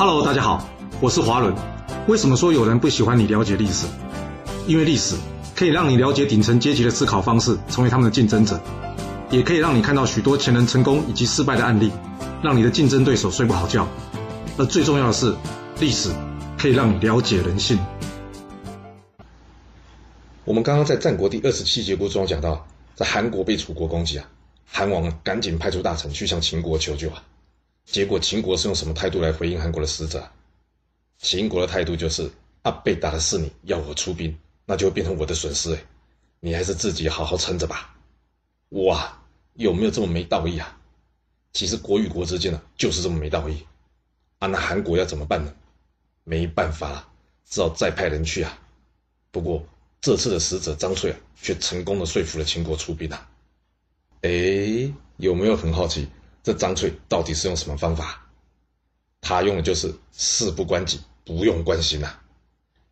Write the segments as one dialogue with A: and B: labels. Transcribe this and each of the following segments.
A: Hello，大家好，我是华伦。为什么说有人不喜欢你了解历史？因为历史可以让你了解顶层阶级的思考方式，成为他们的竞争者，也可以让你看到许多前人成功以及失败的案例，让你的竞争对手睡不好觉。而最重要的是，历史可以让你了解人性。
B: 我们刚刚在战国第二十七节故事中讲到，在韩国被楚国攻击啊，韩王赶紧派出大臣去向秦国求救啊。结果秦国是用什么态度来回应韩国的使者？秦国的态度就是啊，被打的是你，要我出兵，那就会变成我的损失哎，你还是自己好好撑着吧。哇，有没有这么没道义啊？其实国与国之间呢，就是这么没道义啊。那韩国要怎么办呢？没办法了，只好再派人去啊。不过。这次的使者张翠啊，却成功的说服了秦国出兵啊！哎，有没有很好奇，这张翠到底是用什么方法？他用的就是事不关己，不用关心呐！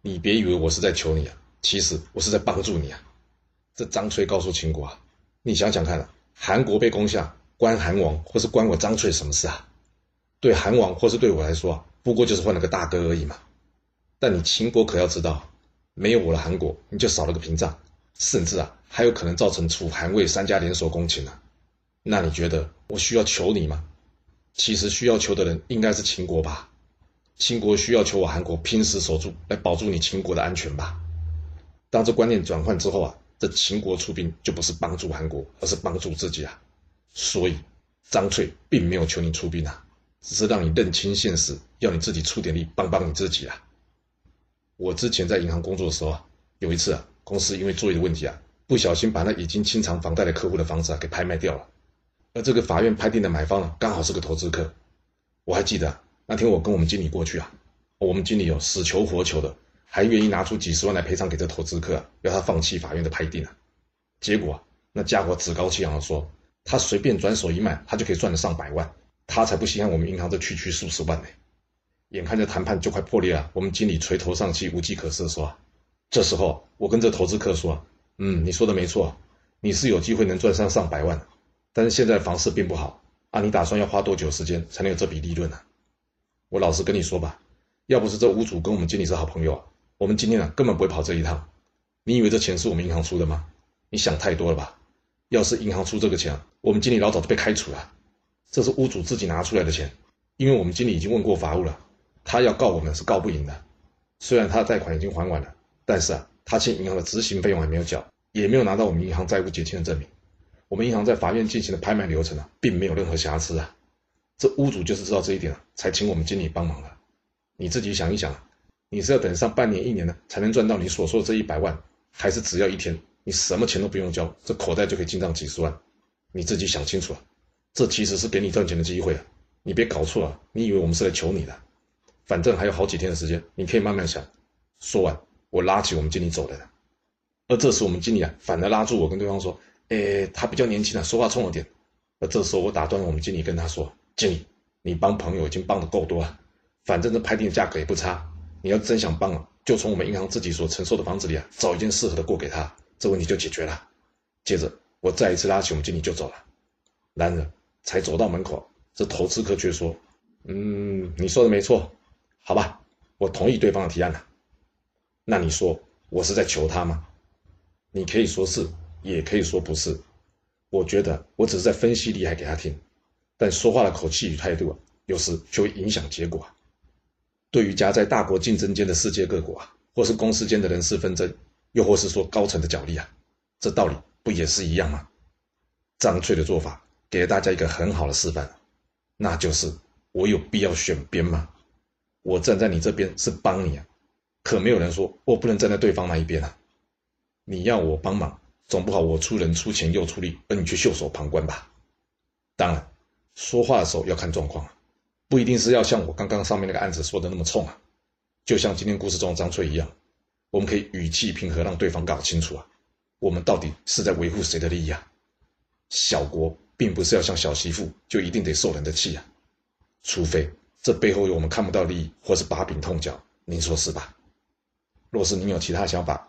B: 你别以为我是在求你啊，其实我是在帮助你啊！这张翠告诉秦国啊，你想想看啊，韩国被攻下，关韩王或是关我张翠什么事啊？对韩王或是对我来说啊，不过就是换了个大哥而已嘛！但你秦国可要知道。没有我的韩国，你就少了个屏障，甚至啊，还有可能造成楚韩魏三家联手攻秦啊。那你觉得我需要求你吗？其实需要求的人应该是秦国吧？秦国需要求我韩国拼死守住，来保住你秦国的安全吧？当这观念转换之后啊，这秦国出兵就不是帮助韩国，而是帮助自己啊。所以张翠并没有求你出兵啊，只是让你认清现实，要你自己出点力帮帮你自己啊。我之前在银行工作的时候啊，有一次啊，公司因为作业的问题啊，不小心把那已经清偿房贷的客户的房子啊给拍卖掉了，而这个法院判定的买方呢，刚好是个投资客。我还记得那天我跟我们经理过去啊，我们经理有死求活求的，还愿意拿出几十万来赔偿给这投资客，要他放弃法院的判定啊。结果那家伙趾高气扬的说，他随便转手一卖，他就可以赚了上百万，他才不稀罕我们银行这区区数十万呢。眼看着谈判就快破裂了，我们经理垂头丧气、无计可施的说：“这时候，我跟这投资客说，嗯，你说的没错，你是有机会能赚上上百万，但是现在房市并不好啊，你打算要花多久时间才能有这笔利润呢？我老实跟你说吧，要不是这屋主跟我们经理是好朋友啊，我们今天啊根本不会跑这一趟。你以为这钱是我们银行出的吗？你想太多了吧？要是银行出这个钱，我们经理老早就被开除了。这是屋主自己拿出来的钱，因为我们经理已经问过法务了。”他要告我们是告不赢的，虽然他的贷款已经还完了，但是啊，他欠银行的执行费用还没有缴，也没有拿到我们银行债务结清的证明。我们银行在法院进行的拍卖流程啊，并没有任何瑕疵啊。这屋主就是知道这一点啊，才请我们经理帮忙的。你自己想一想，你是要等上半年、一年呢，才能赚到你所说的这一百万，还是只要一天，你什么钱都不用交，这口袋就可以进账几十万？你自己想清楚啊，这其实是给你赚钱的机会啊！你别搞错了，你以为我们是来求你的？反正还有好几天的时间，你可以慢慢想。说完，我拉起我们经理走了。而这时，我们经理啊，反而拉住我，跟对方说：“诶，他比较年轻啊，说话冲了点。”那这时候，我打断了我们经理，跟他说：“经理，你帮朋友已经帮的够多了，反正这拍定的价格也不差。你要真想帮啊，就从我们银行自己所承受的房子里啊，找一间适合的过给他，这问题就解决了。”接着，我再一次拉起我们经理就走了。男人，才走到门口，这投资客却说：“嗯，你说的没错。”好吧，我同意对方的提案了。那你说我是在求他吗？你可以说是，也可以说不是。我觉得我只是在分析利害给他听，但说话的口气与态度啊，有时就会影响结果啊。对于夹在大国竞争间的世界各国啊，或是公司间的人事纷争，又或是说高层的角力啊，这道理不也是一样吗？张翠的做法给了大家一个很好的示范，那就是我有必要选边吗？我站在你这边是帮你啊，可没有人说我不能站在对方那一边啊。你要我帮忙，总不好我出人出钱又出力，而你却袖手旁观吧？当然，说话的时候要看状况啊，不一定是要像我刚刚上面那个案子说的那么冲啊。就像今天故事中的张翠一样，我们可以语气平和，让对方搞清楚啊，我们到底是在维护谁的利益啊？小国并不是要像小媳妇就一定得受人的气啊，除非。这背后有我们看不到利益，或是把柄痛脚，您说是吧？若是您有其他想法，